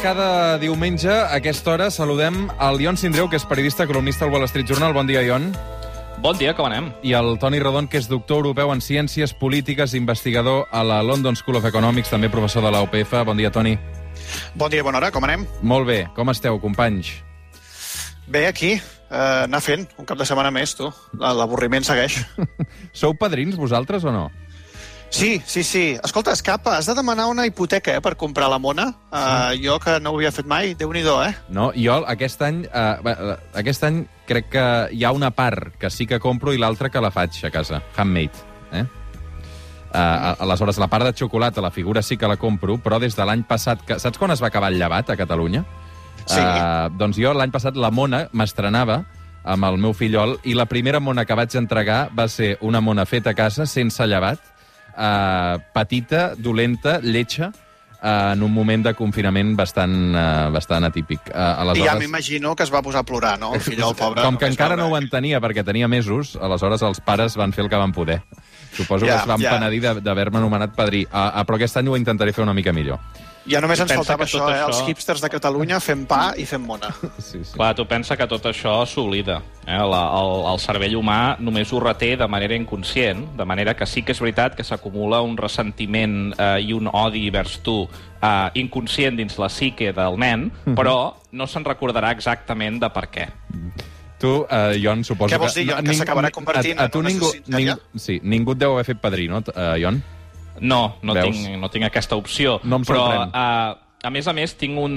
Cada diumenge, a aquesta hora, saludem el Ion Sindreu, que és periodista columnista al Wall Street Journal. Bon dia, Ion. Bon dia, com anem? I el Toni Rodon, que és doctor europeu en Ciències Polítiques, investigador a la London School of Economics, també professor de la UPF. Bon dia, Toni. Bon dia, bona hora, com anem? Molt bé. Com esteu, companys? Bé, aquí, eh, anar fent un cap de setmana més, tu. L'avorriment segueix. Sou padrins, vosaltres, o no? Sí, sí, sí. Escolta, escapa, has de demanar una hipoteca eh, per comprar la mona. Uh, jo, que no ho havia fet mai, déu nhi eh? No, jo aquest any, eh, aquest any crec que hi ha una part que sí que compro i l'altra que la faig a casa, handmade. Eh? Uh, aleshores, la part de xocolata, la figura sí que la compro, però des de l'any passat... Que, saps quan es va acabar el llevat a Catalunya? Sí. Uh, doncs jo l'any passat la mona m'estrenava amb el meu fillol i la primera mona que vaig entregar va ser una mona feta a casa, sense llevat, uh, petita, dolenta, lletja, uh, en un moment de confinament bastant, uh, bastant atípic. Uh, I ja m'imagino que es va posar a plorar, no? El fill del pobre. Com que encara no ho entenia perquè tenia mesos, aleshores els pares van fer el que van poder. Suposo Ja, que es van ja. penedir de- d'haver-me anomenat padrí. Uh, uh, però aquest any ho intentaré fer una mica millor. Ja només ens faltava que això, eh? això- Els hipsters de Catalunya fent pa i fent mona. Sí, sí. Clar, tu pensa que tot això s'oblida. Eh? La, el, el cervell humà només ho reté de manera inconscient, de manera que sí que és veritat que s'acumula un ressentiment eh, i un odi vers tu eh, inconscient dins la psique del nen, Mhm. però no se'n recordarà exactament de per què. Tu, uh, Ion, suposo Què vols dir, Ion, que ning- s'acabarà a, convertint a en tu una ningú, assassintària? sí, ningú et deu haver fet padrí, no, uh, Ion? No, no Veus? tinc, no tinc aquesta opció. No em però, sorprèn. uh, a més a més, tinc un,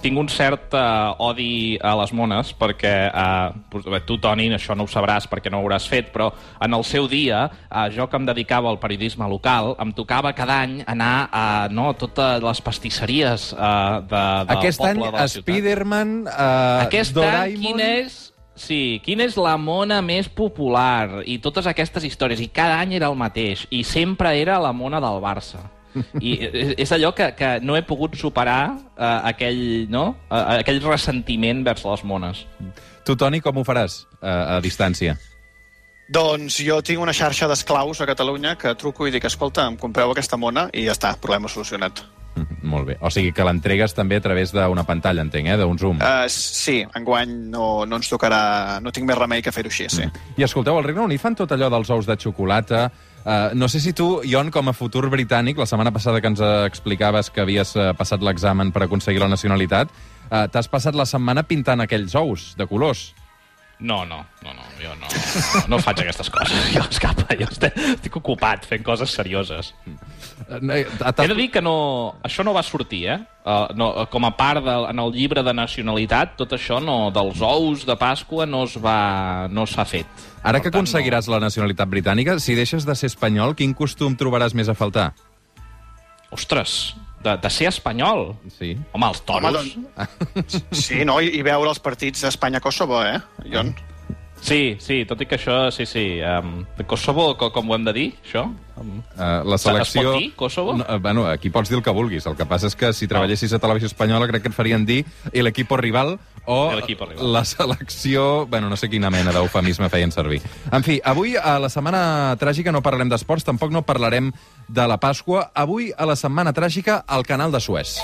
tinc un cert uh, odi a les mones, perquè uh, tu, Toni, això no ho sabràs perquè no ho hauràs fet, però en el seu dia, uh, jo que em dedicava al periodisme local, em tocava cada any anar a no, totes les pastisseries uh, de, del Aquest poble any, de la ciutat. Spider-Man, uh, Aquest Doraemon... any, quin és... Sí, quina és la mona més popular? I totes aquestes històries. I cada any era el mateix. I sempre era la mona del Barça. I és- allò que, que no he pogut superar uh, aquell, no? Uh, aquell ressentiment vers les mones. Tu, Toni, com ho faràs uh, a distància? Doncs jo tinc una xarxa d'esclaus a Catalunya que truco i dic, escolta, em compreu aquesta mona i ja està, problema solucionat. Mhm, Molt bé. O sigui que l'entregues també a través d'una pantalla, entenc, eh? d'un Zoom. Uh, sí, enguany no, no ens tocarà... No tinc més remei que fer-ho així, sí. I escolteu, al Regne Unit fan tot allò dels ous de xocolata. Uh, no sé si tu, Ion, com a futur britànic, la setmana passada que ens eh, explicaves que havies uh, passat l'examen per aconseguir la nacionalitat, uh, t'has passat la setmana pintant aquells ous de colors. No, no, no, no, jo no, no, no faig aquestes coses. Jo escapa, jo estic, estic ocupat fent coses serioses. Uh, He de dir que no, això no va sortir, eh? Uh, no, com a part del, en el llibre de nacionalitat, tot això no, dels ous de Pasqua no es va, no s'ha fet. Ara Per que tant, aconseguiràs la nacionalitat britànica, si deixes de ser espanyol, quin costum trobaràs més a faltar? Ostres, de, de ser espanyol? Sí. Home, els toros. Home, Sí, no? I, i veure els partits d'Espanya-Kosovo, eh, Jon? Sí, sí, tot i que això, sí, sí. Um, Kosovo, com, com ho hem de dir, això? Um, Uh, la selecció... Es pot dir, Kosovo? No, eh, bueno, aquí pots dir el que vulguis. El que passa és que si treballessis a Televisió Espanyola crec que et farien dir el equipo rival o rival. la selecció... Bueno, no sé quina mena d'eufemisme feien servir. En fi, avui a la Setmana Tràgica no parlarem d'esports, tampoc no parlarem de la Pasqua. Avui a la Setmana Tràgica al Canal de Suez.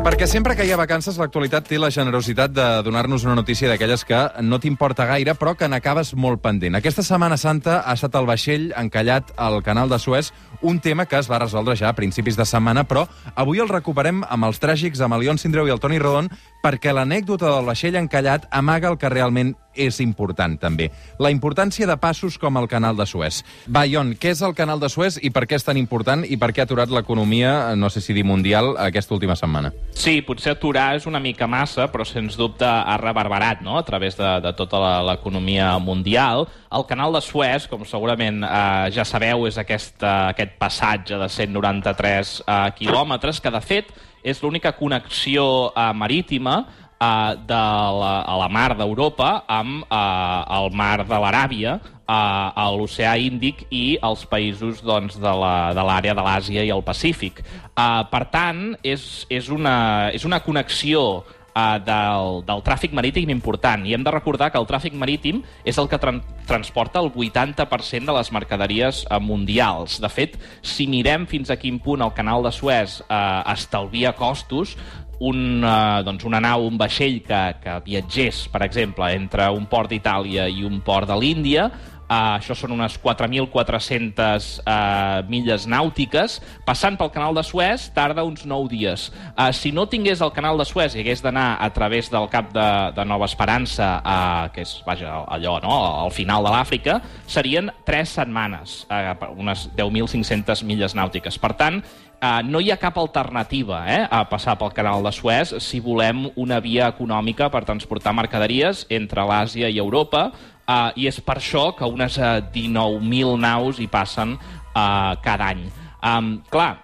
Perquè sempre que hi ha vacances, l'actualitat té la generositat de donar-nos una notícia d'aquelles que no t'importa gaire, però que n'acabes molt pendent. Aquesta Setmana Santa ha estat el vaixell encallat al canal de Suez, un tema que es va resoldre ja a principis de setmana, però avui el recuperem amb els tràgics, amb el Sindreu i el Toni Rodon, perquè l'anècdota del vaixell encallat amaga el que realment és important, també. La importància de passos com el canal de Suez. Va, Ion, què és el canal de Suez i per què és tan important i per què ha aturat l'economia, no sé si dir mundial, aquesta última setmana? Sí, potser aturar és una mica massa, però sens dubte ha reverberat no? a través de, de tota l'economia mundial. El canal de Suez, com segurament eh, ja sabeu, és aquest, eh, aquest passatge de 193 eh, quilòmetres, que de fet és l'única connexió eh, marítima eh, de la, a la mar d'Europa amb eh, el mar de l'Aràbia, eh, a l'oceà Índic i als països doncs, de l'àrea de l'Àsia i el Pacífic. Eh, per tant, és, és, una, és una connexió eh, del, del tràfic marítim important. I hem de recordar que el tràfic marítim és el que tran transporta el 80% de les mercaderies eh, mundials. De fet, si mirem fins a quin punt el canal de Suez eh, estalvia costos, un, eh, doncs una nau, un vaixell que, que viatgés, per exemple, entre un port d'Itàlia i un port de l'Índia, Uh, això són unes 4.400 uh, milles nàutiques. Passant pel canal de Suez tarda uns 9 dies. Uh, si no tingués el canal de Suez i hagués d'anar a través del cap de, de Nova Esperança, uh, que és vaja, allò, no? al final de l'Àfrica, serien 3 setmanes, uh, unes 10.500 milles nàutiques. Per tant, Uh, no hi ha cap alternativa eh, a passar pel canal de Suez si volem una via econòmica per transportar mercaderies entre l'Àsia i Europa uh, i és per això que unes uh, 19.000 naus hi passen uh, cada any. Um, clar,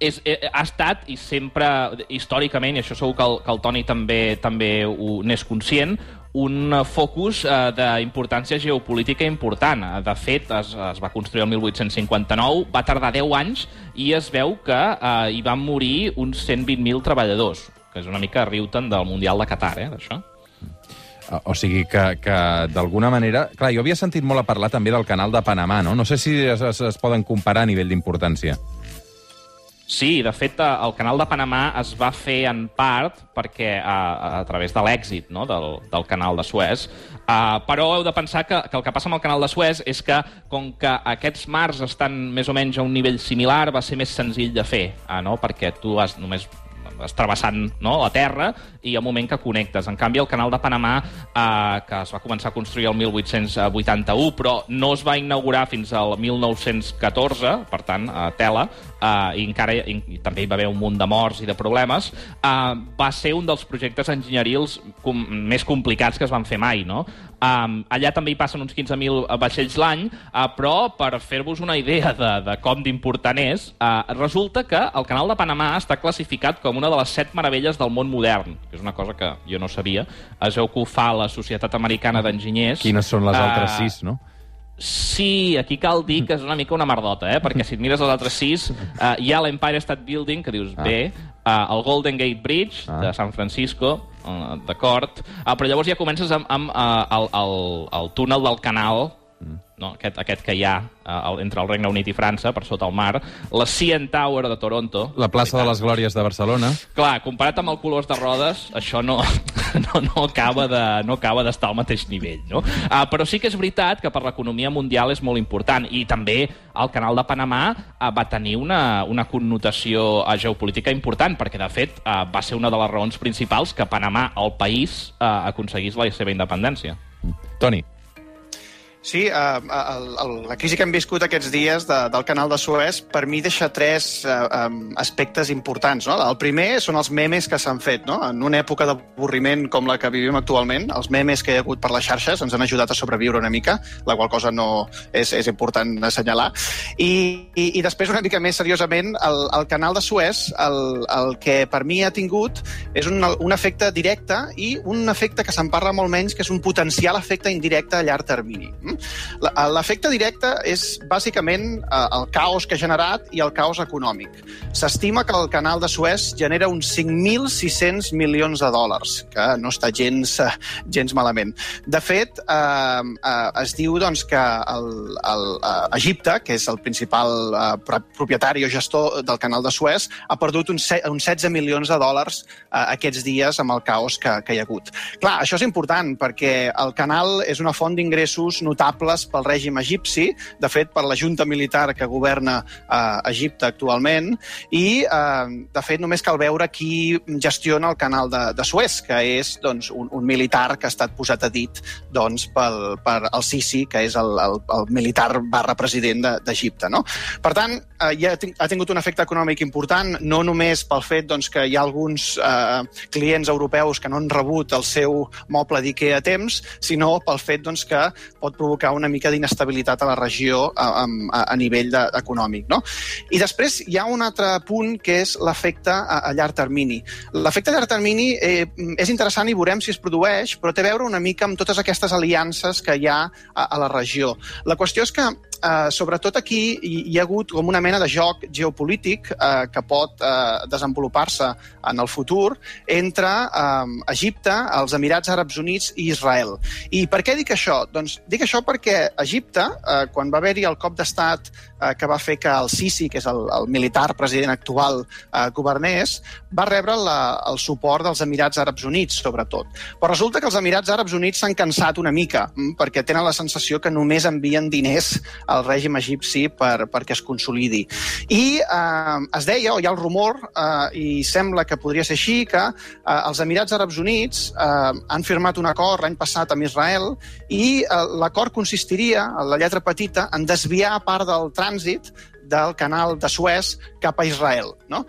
és, eh, ha estat i sempre històricament, i això segur que el, que el Toni també també n'és conscient, un focus eh, d'importància geopolítica important. Eh, De fet, es, es va construir el 1859, va tardar 10 anys i es veu que eh, hi van morir uns 120.000 treballadors, que és una mica riuten del Mundial de Qatar, eh, d'això. O sigui que, que d'alguna manera... Clar, jo havia sentit molt a parlar també del canal de Panamà, no? No sé si es, es poden comparar a nivell d'importància. Sí, de fet, eh, el canal de Panamà es va fer en part perquè a, a través de l'èxit no? del, del canal de Suez, uh, però heu de pensar que, que el que passa amb el canal de Suez és que, com que aquests mars estan més o menys a un nivell similar, va ser més senzill de fer, uh, no? perquè tu has només vas travessant no, la terra hi ha un moment que connectes. En canvi, el canal de Panamà, eh, que es va començar a construir el 1881, però no es va inaugurar fins al 1914, per tant, a tela, eh, i encara i, i també hi va haver un munt de morts i de problemes, eh, va ser un dels projectes enginyerils com, més complicats que es van fer mai, no? Um, allà també hi passen uns 15.000 vaixells l'any, uh, però per fer-vos una idea de, de com d'important és, uh, resulta que el canal de Panamà està classificat com una de les set meravelles del món modern, que és una cosa que jo no sabia. Es veu que ho fa la Societat Americana d'Enginyers. Quines són les altres Eh, sis, no? Sí, aquí cal dir que és una mica una merdota, eh? perquè si et mires els altres sis, uh, hi ha l'Empire State Building, que dius, Ah. bé, uh, el Golden Gate Bridge, ah. de San Francisco, uh, d'acord, uh, però llavors ja comences amb, amb uh, el, el, el túnel del canal, Mm. no? aquest, aquest que hi ha uh, entre el Regne Unit i França, per sota el mar, la CN Tower de Toronto, La plaça de les Glòries de Barcelona. Clar, comparat amb el colors de rodes, això no, no, no acaba de, no acaba d'estar al mateix nivell, no? Uh, però sí que és veritat que per l'economia mundial és molt important i també el canal de Panamà uh, va tenir una, una connotació uh, geopolítica important perquè, de fet, uh, va ser una de les raons principals que Panamà, el país, uh, aconseguís la seva independència. Toni, Sí, uh, el, el, la crisi que hem viscut aquests dies de, del canal de Suez per mi deixa tres uh, um, aspectes importants. No? El primer són els memes que s'han fet. No? En una època d'avorriment com la que vivim actualment, els memes que hi ha hagut per les xarxes ens han ajudat a sobreviure una mica, la qual cosa no és, és important assenyalar. I, i, I després, una mica més seriosament, el, el canal de Suez, el, el que per mi ha tingut és un, un efecte directe i un efecte que se'n parla molt menys, que és un potencial efecte indirecte a llarg termini. Mm? La- L'efecte directe és bàsicament eh, el caos que ha generat i el caos econòmic. S'estima que el canal de Suez genera uns 5.600 milions de dòlars, que no està gens, eh, gens malament. De fet, eh, eh, es diu doncs, que el, el, eh, Egipte, que és el principal eh, pro- propietari o gestor del canal de Suez, ha perdut uns, uns 16 milions de dòlars eh, aquests dies amb el caos que, que hi ha hagut. Clar, això és important perquè el canal és una font d'ingressos notables pel règim egipci, de fet, per la junta militar que governa eh, Egipte actualment, i, eh, de fet, només cal veure qui gestiona el canal de, de Suez, que és doncs, un, un militar que ha estat posat a dit doncs, pel, per el Sisi, que és el, el, el militar barra president de- d'Egipte. No? Per tant, eh, ja ha tingut un efecte econòmic important, no només pel fet doncs, que hi ha alguns eh, clients europeus que no han rebut el seu moble d'IKEA a temps, sinó pel fet doncs, que pot provocar una mica d'inestabilitat a la regió a, a, a nivell de, econòmic. No? I després hi ha un altre punt que és l'efecte a, a llarg termini. L'efecte a llarg termini eh, és interessant i veurem si es produeix, però té a veure una mica amb totes aquestes aliances que hi ha a, a la regió. La qüestió és que eh, sobretot aquí hi, hi ha hagut com una mena de joc geopolític eh, que pot eh, desenvolupar-se en el futur entre eh, Egipte, els Emirats Àrabs Units i Israel. I per què dic això? Doncs dic això perquè Egipte, eh, quan va haver-hi el cop d'estat eh, que va fer que el Sisi, que és el, el militar president actual, eh, governés, va rebre la, el suport dels Emirats Àrabs Units, sobretot. Però resulta que els Emirats Àrabs Units s'han cansat una mica, mm, perquè tenen la sensació que només envien diners al règim egipci per, perquè es consolidi. I eh, es deia, o hi ha el rumor, eh, i sembla que podria ser així, que eh, els Emirats Àrabs Units eh, han firmat un acord l'any passat amb Israel i eh, l'acord consistiria, a la lletra petita, en desviar part del trànsit del canal de Suez cap a Israel. No?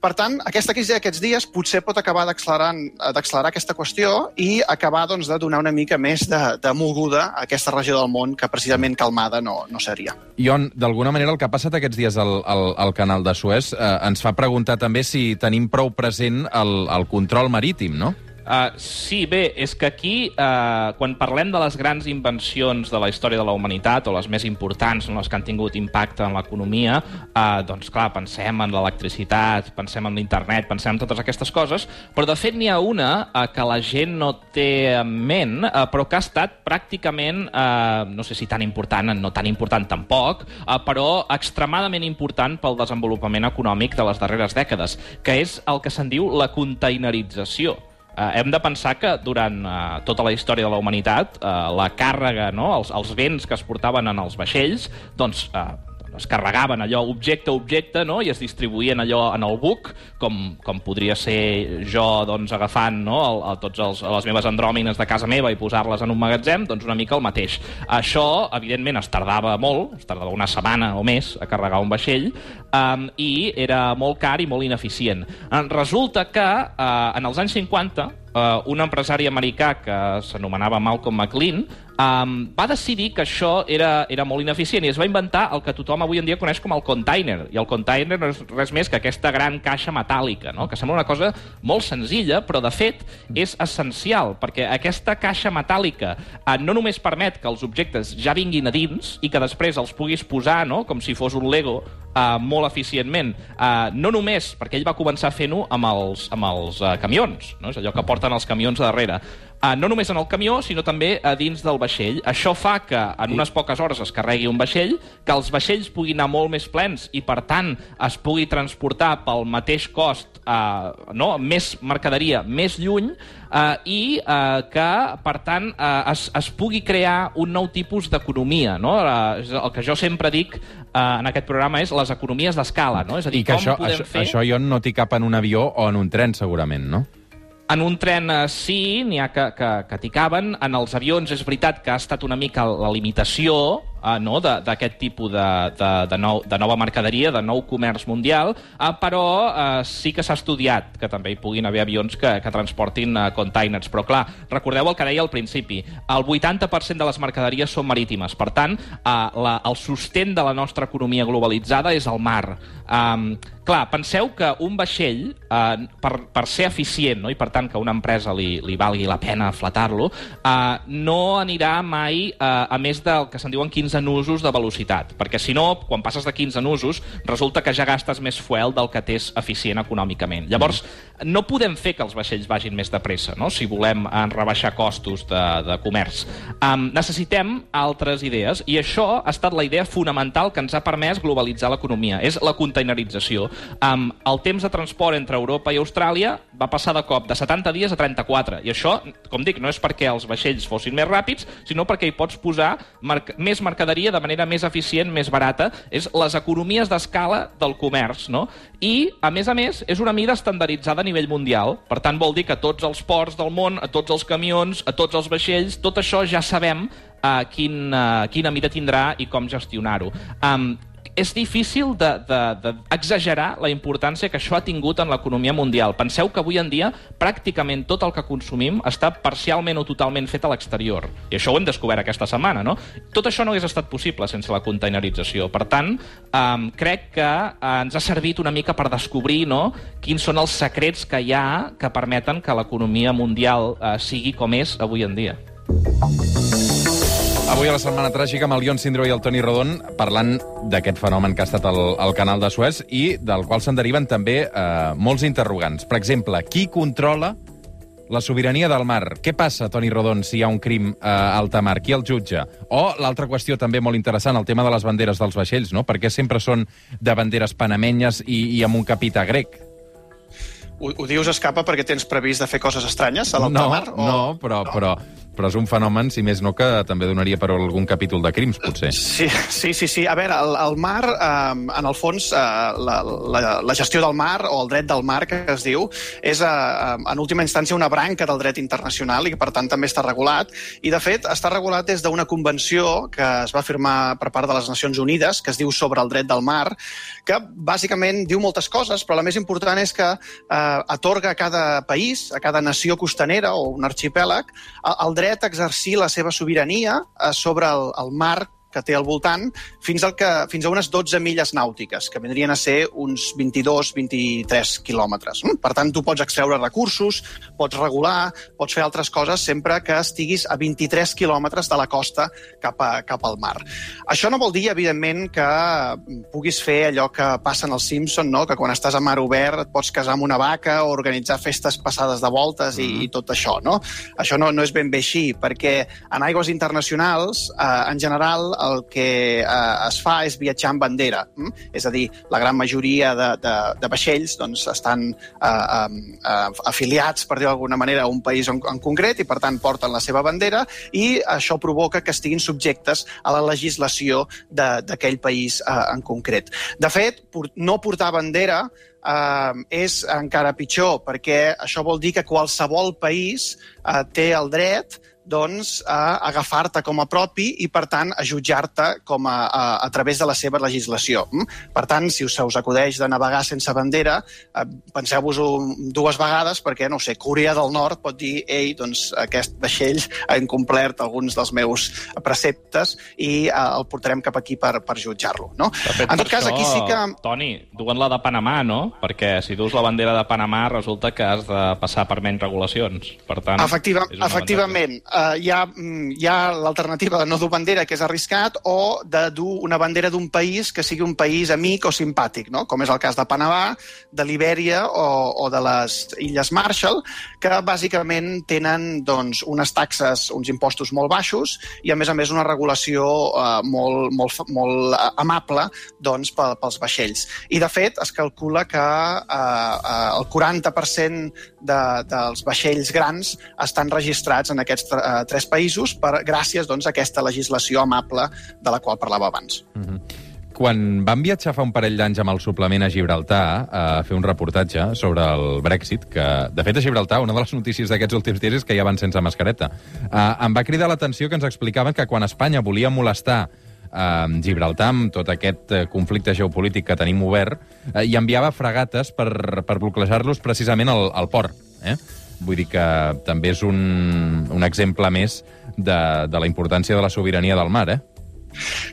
Per tant, aquesta crisi d'aquests dies potser pot acabar d'accelerar d'accelerar aquesta qüestió i acabar doncs, de donar una mica més de, de moguda a aquesta regió del món que precisament calmada no, no seria. Ion, d'alguna manera el que ha passat aquests dies al, al, al canal de Suez eh, ens fa preguntar també si tenim prou present el, el control marítim, no? Uh, sí, bé, és que aquí, uh, quan parlem de les grans invencions de la història de la humanitat, o les més importants, les que han tingut impacte en l'economia, uh, doncs clar, pensem en l'electricitat, pensem en l'internet, pensem en totes aquestes coses, però de fet n'hi ha una uh, que la gent no té en ment, uh, però que ha estat pràcticament, uh, no sé si tan important, no tan important tampoc, uh, però extremadament important pel desenvolupament econòmic de les darreres dècades, que és el que se'n diu la containerització. Uh, hem de pensar que durant uh, tota la història de la humanitat uh, la càrrega, no? els, els vents que es portaven en els vaixells, doncs uh, es carregaven allò objecte a objecte no? i es distribuïen allò en el buc, com, com podria ser jo doncs, agafant no? el, el, tots els, les meves andròmines de casa meva i posar-les en un magatzem, doncs una mica el mateix. Això, evidentment, es tardava molt, es tardava una setmana o més a carregar un vaixell, um, i era molt car i molt ineficient. Resulta que uh, en els anys 50 uh, un empresari americà que s'anomenava Malcolm McLean um, va decidir que això era, era molt ineficient i es va inventar el que tothom avui en dia coneix com el container. I el container no és res més que aquesta gran caixa metàl·lica, no? que sembla una cosa molt senzilla, però de fet és essencial, perquè aquesta caixa metàl·lica uh, no només permet que els objectes ja vinguin a dins i que després els puguis posar, no? com si fos un Lego, uh, molt eficientment. Uh, no només perquè ell va començar fent-ho amb els, amb els uh, camions, no? és allò que porten els camions darrere. Uh, no només en el camió, sinó també a dins del vaixell. Això fa que en unes poques hores es carregui un vaixell, que els vaixells puguin anar molt més plens i, per tant, es pugui transportar pel mateix cost uh, no? més mercaderia més lluny uh, i uh, que, per tant, uh, es, es pugui crear un nou tipus d'economia. No? És el que jo sempre dic uh, en aquest programa és les economies d'escala. No? És a dir, I que com això, podem això, fer... això jo no t'hi cap en un avió o en un tren, segurament, no? En un tren eh, sí, n'hi ha que, que, que t'hi caben. En els avions és veritat que ha estat una mica la limitació, uh, no, d'aquest tipus de, de, de, nou, de nova mercaderia, de nou comerç mundial, uh, però uh, sí que s'ha estudiat que també hi puguin haver avions que, que transportin uh, containers. Però, clar, recordeu el que deia al principi, el 80% de les mercaderies són marítimes. Per tant, uh, la, el sostén de la nostra economia globalitzada és el mar. Um, clar, penseu que un vaixell, uh, per, per ser eficient, no? i per tant que una empresa li, li valgui la pena flatar-lo, uh, no anirà mai uh, a més del que se'n diuen 15 nusos de velocitat, perquè si no, quan passes de 15 nusos, resulta que ja gastes més fuel del que t'és eficient econòmicament. Llavors, no podem fer que els vaixells vagin més de pressa, no? si volem uh, rebaixar costos de, de comerç. Um, necessitem altres idees, i això ha estat la idea fonamental que ens ha permès globalitzar l'economia, és la containerització. Um, el temps de transport entre Europa i Austràlia va passar de cop de 70 dies a 34, i això, com dic, no és perquè els vaixells fossin més ràpids, sinó perquè hi pots posar merc més mercaderia de manera més eficient, més barata. És les economies d'escala del comerç, no? I, a més a més, és una mida estandarditzada a nivell mundial. Per tant, vol dir que a tots els ports del món, a tots els camions, a tots els vaixells, tot això ja sabem uh, quin, uh, quina mida tindrà i com gestionar-ho. Um, és difícil d'exagerar de, de, la importància que això ha tingut en l'economia mundial. Penseu que avui en dia pràcticament tot el que consumim està parcialment o totalment fet a l'exterior. I això ho hem descobert aquesta setmana, no? Tot això no hagués estat possible sense la containerització. Per tant, um, crec que uh, ens ha servit una mica per descobrir no, quins són els secrets que hi ha que permeten que l'economia mundial uh, sigui com és avui en dia. Avui a la Setmana Tràgica amb el Ion Sindro i el Toni Rodon parlant d'aquest fenomen que ha estat el, el canal de Suez i del qual se'n deriven també eh, molts interrogants. Per exemple, qui controla la sobirania del mar. Què passa, Toni Rodon, si hi ha un crim eh, a alta mar? Qui el jutja? O l'altra qüestió també molt interessant, el tema de les banderes dels vaixells, no? Per què sempre són de banderes panamenyes i, i amb un capità grec? Ho, ho dius escapa perquè tens previst de fer coses estranyes a l'alta no, mar? O... No, però, però, però és un fenomen, si més no, que també donaria per algun capítol de crims, potser. Sí, sí, sí. sí. A veure, el, el mar, eh, en el fons, eh, la, la, la gestió del mar, o el dret del mar, que es diu, és, eh, en última instància, una branca del dret internacional i per tant, també està regulat. I, de fet, està regulat des d'una convenció que es va firmar per part de les Nacions Unides, que es diu Sobre el dret del mar, que, bàsicament, diu moltes coses, però la més important és que eh, atorga a cada país, a cada nació costanera o un arxipèlag, el dret a exercir la seva sobirania eh, sobre el, el mar que té al voltant, fins, al que, fins a unes 12 milles nàutiques, que vindrien a ser uns 22-23 quilòmetres. Mm? Per tant, tu pots extreure recursos, pots regular, pots fer altres coses sempre que estiguis a 23 quilòmetres de la costa cap, a, cap al mar. Això no vol dir, evidentment, que puguis fer allò que passa en els Simpson, no? que quan estàs a mar obert et pots casar amb una vaca o organitzar festes passades de voltes i, i tot això. No? Això no, no és ben bé així, perquè en aigües internacionals, eh, en general, el que eh, es fa és viatjar amb bandera. Mm? És a dir, la gran majoria de, de, de vaixells doncs, estan eh, eh, afiliats, per dir d'alguna manera, a un país en, en concret i, per tant, porten la seva bandera i això provoca que estiguin subjectes a la legislació d'aquell país eh, en concret. De fet, no portar bandera eh, és encara pitjor, perquè això vol dir que qualsevol país eh, té el dret doncs, a agafar-te com a propi i, per tant, a jutjar-te com a, a, a través de la seva legislació. Mm? Per tant, si us, us acudeix de navegar sense bandera, eh, penseu-vos-ho dues vegades perquè, no sé, Corea del Nord pot dir ei, doncs aquest vaixell ha incomplert alguns dels meus preceptes i eh, el portarem cap aquí per, per jutjar-lo. No? fet, en tot cas, això, aquí sí que... Toni, duen la de Panamà, no? Perquè si dus la bandera de Panamà resulta que has de passar per menys regulacions. Per tant, Efectiva, efectivament, uh, hi ha, mm, hi ha l'alternativa de no dur bandera, que és arriscat, o de dur una bandera d'un país que sigui un país amic o simpàtic, no? com és el cas de Panamà, de Libèria o, o de les Illes Marshall, que bàsicament tenen doncs, unes taxes, uns impostos molt baixos i, a més a més, una regulació uh, molt, molt, molt amable doncs, pels vaixells. I, de fet, es calcula que uh, uh, el 40% de, dels vaixells grans estan registrats en aquests uh, tres països per, gràcies doncs, a aquesta legislació amable de la qual parlava abans. Mm -hmm. Quan vam viatjar fa un parell d'anys amb el suplement a Gibraltar a fer un reportatge sobre el Brexit, que, de fet, a Gibraltar, una de les notícies d'aquests últims dies és que ja van sense mascareta. Uh, em va cridar l'atenció que ens explicaven que quan Espanya volia molestar eh, Gibraltar, amb tot aquest eh, conflicte geopolític que tenim obert, eh, i enviava fregates per, per bloquejar-los precisament al, al port. Eh? Vull dir que també és un, un exemple més de, de la importància de la sobirania del mar, eh?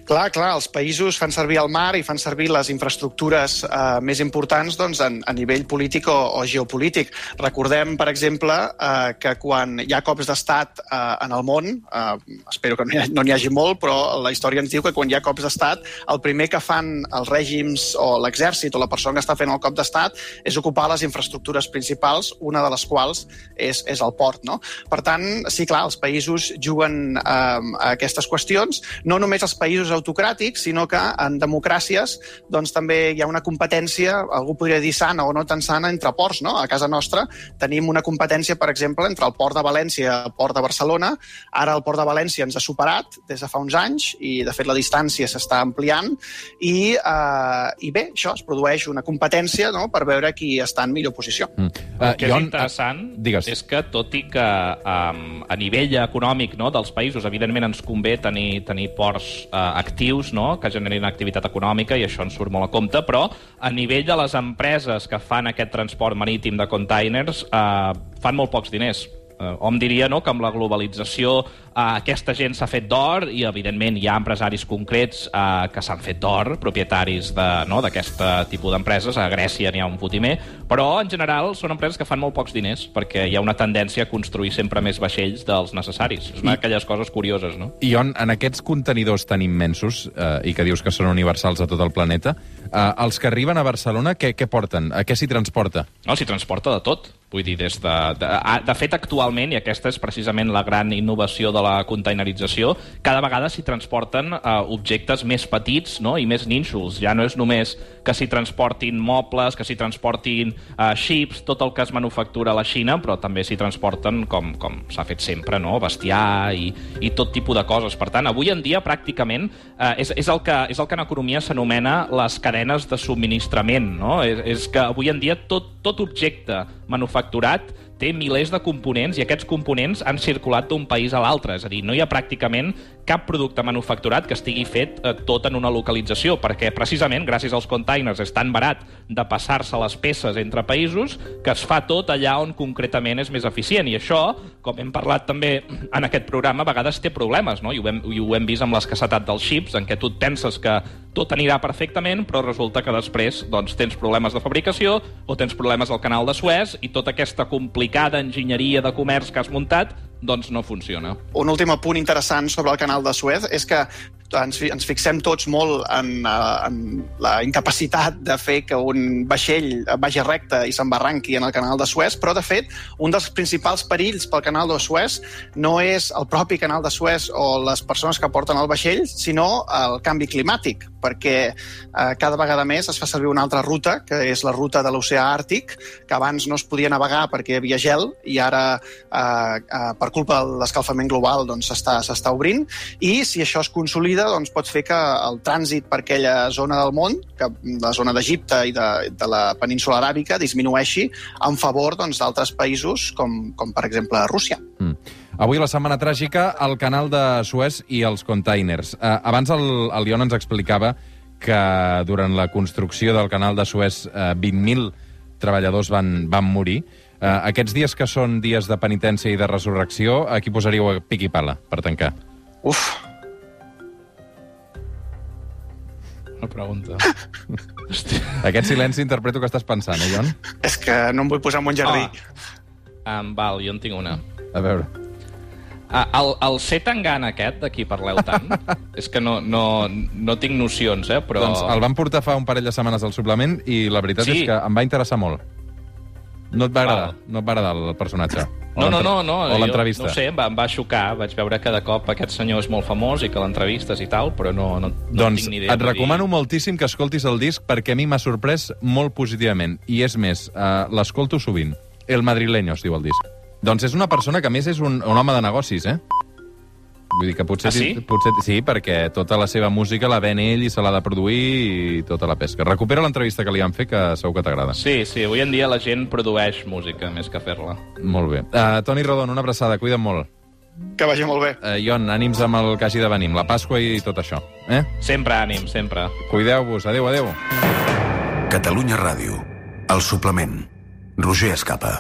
Clar, clar, els països fan servir el mar i fan servir les infraestructures eh, més importants doncs, en, a nivell polític o, o geopolític. Recordem, per exemple, eh, que quan hi ha cops d'estat eh, en el món, eh, espero que no n'hi ha- no hagi molt, però la història ens diu que quan hi ha cops d'estat, el primer que fan els règims o l'exèrcit o la persona que està fent el cop d'estat és ocupar les infraestructures principals, una de les quals és, és el port. No? Per tant, sí, clar, els països juguen eh, a aquestes qüestions, no només els països autocràtics, sinó que en democràcies doncs, també hi ha una competència, algú podria dir sana o no tan sana, entre ports. No? A casa nostra tenim una competència, per exemple, entre el port de València i el port de Barcelona. Ara el port de València ens ha superat des de fa uns anys i, de fet, la distància s'està ampliant i, eh, i bé, això es produeix una competència no? per veure qui està en millor posició. Mm. El que és Ion, interessant ah, digues. és que, tot i que um, a nivell econòmic no, dels països, evidentment ens convé tenir, tenir ports uh, actius no, que generin activitat econòmica i això ens surt molt a compte, però a nivell de les empreses que fan aquest transport marítim de containers uh, fan molt pocs diners. Uh, hom diria no, que amb la globalització uh, aquesta gent s'ha fet d'or i, evidentment, hi ha empresaris concrets uh, que s'han fet d'or, propietaris de- no, d'aquest no, tipus d'empreses. A Grècia n'hi ha un fotimer, però, en general, són empreses que fan molt pocs diners perquè hi ha una tendència a construir sempre més vaixells dels necessaris. És una d'aquelles coses curioses, no? Ion, en aquests contenidors tan immensos, eh, i que dius que són universals a tot el planeta, eh, els que arriben a Barcelona, què, què porten? A què s'hi transporta? No, s'hi transporta de tot. Vull dir, des de, de, de fet, actualment, i aquesta és precisament la gran innovació de la containerització, cada vegada s'hi transporten uh, objectes més petits no? i més nínxols. Ja no és només que s'hi transportin mobles, que s'hi transportin uh, xips, tot el que es manufactura a la Xina, però també s'hi transporten, com, com s'ha fet sempre, no? bestiar i, i tot tipus de coses. Per tant, avui en dia, pràcticament, uh, és, és, el que, és el que en economia s'anomena les cadenes de subministrament. No? És, és que avui en dia tot, tot objecte manufacturat té milers de components i aquests components han circulat d'un país a l'altre. És a dir, no hi ha pràcticament cap producte manufacturat que estigui fet eh, tot en una localització, perquè precisament gràcies als containers és tan barat de passar-se les peces entre països que es fa tot allà on concretament és més eficient. I això, com hem parlat també en aquest programa, a vegades té problemes, no? I ho hem, i ho hem vist amb l'escassetat dels xips, en què tu et penses que tot anirà perfectament, però resulta que després doncs, tens problemes de fabricació o tens problemes al canal de Suez i tota aquesta complicada enginyeria de comerç que has muntat doncs no funciona. Un últim apunt interessant sobre el canal de Suez és que ens, ens fixem tots molt en, eh, en la incapacitat de fer que un vaixell vagi recte i s'embarranqui en el canal de Suez, però, de fet, un dels principals perills pel canal de Suez no és el propi canal de Suez o les persones que porten el vaixell, sinó el canvi climàtic, perquè eh, cada vegada més es fa servir una altra ruta, que és la ruta de l'oceà Àrtic, que abans no es podia navegar perquè hi havia gel i ara, eh, eh, per culpa de l'escalfament global, doncs, s'està s'està obrint. I si això es consolida, doncs, pot fer que el trànsit per aquella zona del món, que la zona d'Egipte i de, de la península aràbica, disminueixi en favor doncs, d'altres països, com, com per exemple Rússia. Mm. Avui, la setmana tràgica, el canal de Suez i els containers. Eh, abans el, el Lion ens explicava que durant la construcció del canal de Suez eh, 20.000 treballadors van, van morir. Eh, aquests dies que són dies de penitència i de resurrecció, aquí posaríeu pic i pala per tancar. Uf, Una pregunta. Hòstia. Aquest silenci interpreto que estàs pensant, eh, Jon? és que no em vull posar en un jardí. Ah. Um, val, jo en tinc una. A veure. Ah, el, el C Tangana aquest, de qui parleu tant, és que no, no, no tinc nocions, eh, però... Doncs el van portar fa un parell de setmanes al suplement i la veritat Sí. és que em va interessar molt. No et va agradar, Val. no et va agradar el personatge. No, no, no, no. O l'entrevista. No sé, em va, em va xocar. Vaig veure que de cop aquest senyor és molt famós i que l'entrevistes i tal, però no, no, no doncs tinc ni idea. et recomano moltíssim que escoltis el disc perquè a mi m'ha sorprès molt positivament. I és més, uh, l'escolto sovint. El madrileño es diu el disc. Doncs és una persona que a més és un, un home de negocis, eh? Vull dir que potser, Ah, sí? potser sí, perquè tota la seva música la ven ell i se l'ha de produir i tota la pesca. Recupera l'entrevista que li han fet, que segur que t'agrada. Sí, sí, avui en dia la gent produeix música més que fer-la. Molt bé. Uh, Toni Rodon, una abraçada, cuida't molt. Que vagi molt bé. Eh, Ion, ànims amb el que hagi de venir, amb la Pasqua i tot això. Eh? Sempre ànim, sempre. Cuideu-vos. Adéu, adéu. Catalunya Ràdio. El suplement. Roger Escapa.